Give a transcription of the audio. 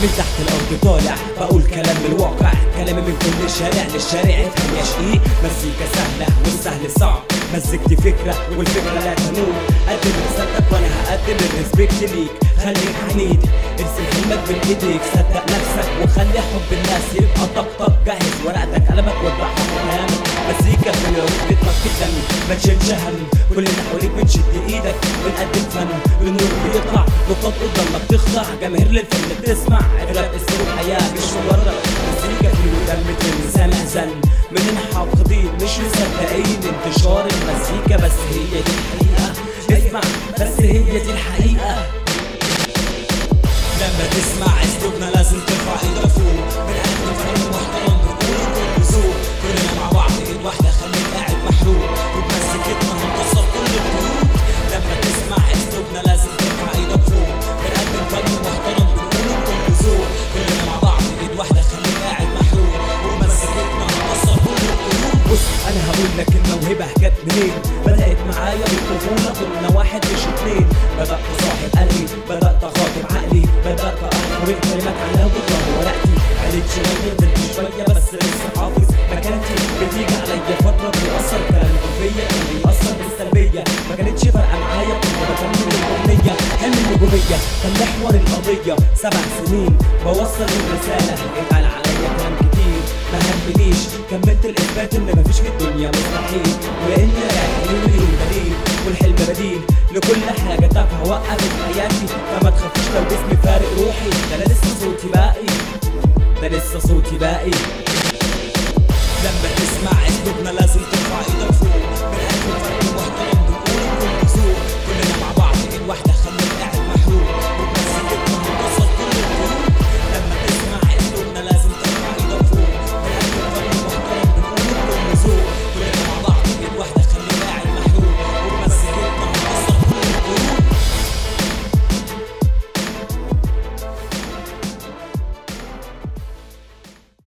من تحت الأرض طالع بقول كلام من الواقع كلامي من كل الشارع للشارع. افهم يا شقيق مزيكا سهلة والسهل صعب. مزيكتي فكرة والفكرة لا تموت قدم رسالتك وأنا هقدم الريسبكت ليك. خليك عنيد ارسم حلمك بين إيديك. صدق نفسك وخلي حب الناس يبقى طقطق جهز ورقتك قلمك وضحك كلامك. مزيكا في العود بتنقي الدم ما تشيلش هم كل اللي حواليك بتشد إيدك بنقدم فن. النور بيطلع نقاط قدامك تخضع جماهير للفن. بتسمع اغلب اسلوب حياه مش مجرد مزيكا في مثل سامع زن. من حافظين مش مصدقين. انتشار المزيكا بس هي دي الحقيقة. اسمع بس هي دي الحقيقة. لما تسمع اسلوبنا لازم ترفع إيدك فوق. أنا هقول لك الموهبه جت منين؟ بدأت معايا بالطفولة كنا واحد مش اتنين. بدأت صاحب قلبي بدأت أخاطب عقلي بدأت احفر الكلمات على بكرة ورقتي عليت شوية نزلت شوية بس لسه حافظ. مكانتي بتيجي عليا فترة بيأثر كلامكم فيا كان بيأثر بالسلبية. ما كانتش فارقة معايا كنت بكمل الاغنيه حلم النجوميه كان محور القضية. سبع سنين بوصل كلام كتير همنيش كملت الإثبات إن مفيش في الدنيا مستحيل. ولان مليون دليل والحلم بديل لكل حاجة تافهه وقفت حياتي. فما تخافوش لو جسمي فارق روحي. ده أنا لسه صوتي باقي. ده لسه صوتي باقي. لما تسمع أسلوبنا لازم ترفع إيدك فوق. فرق محترم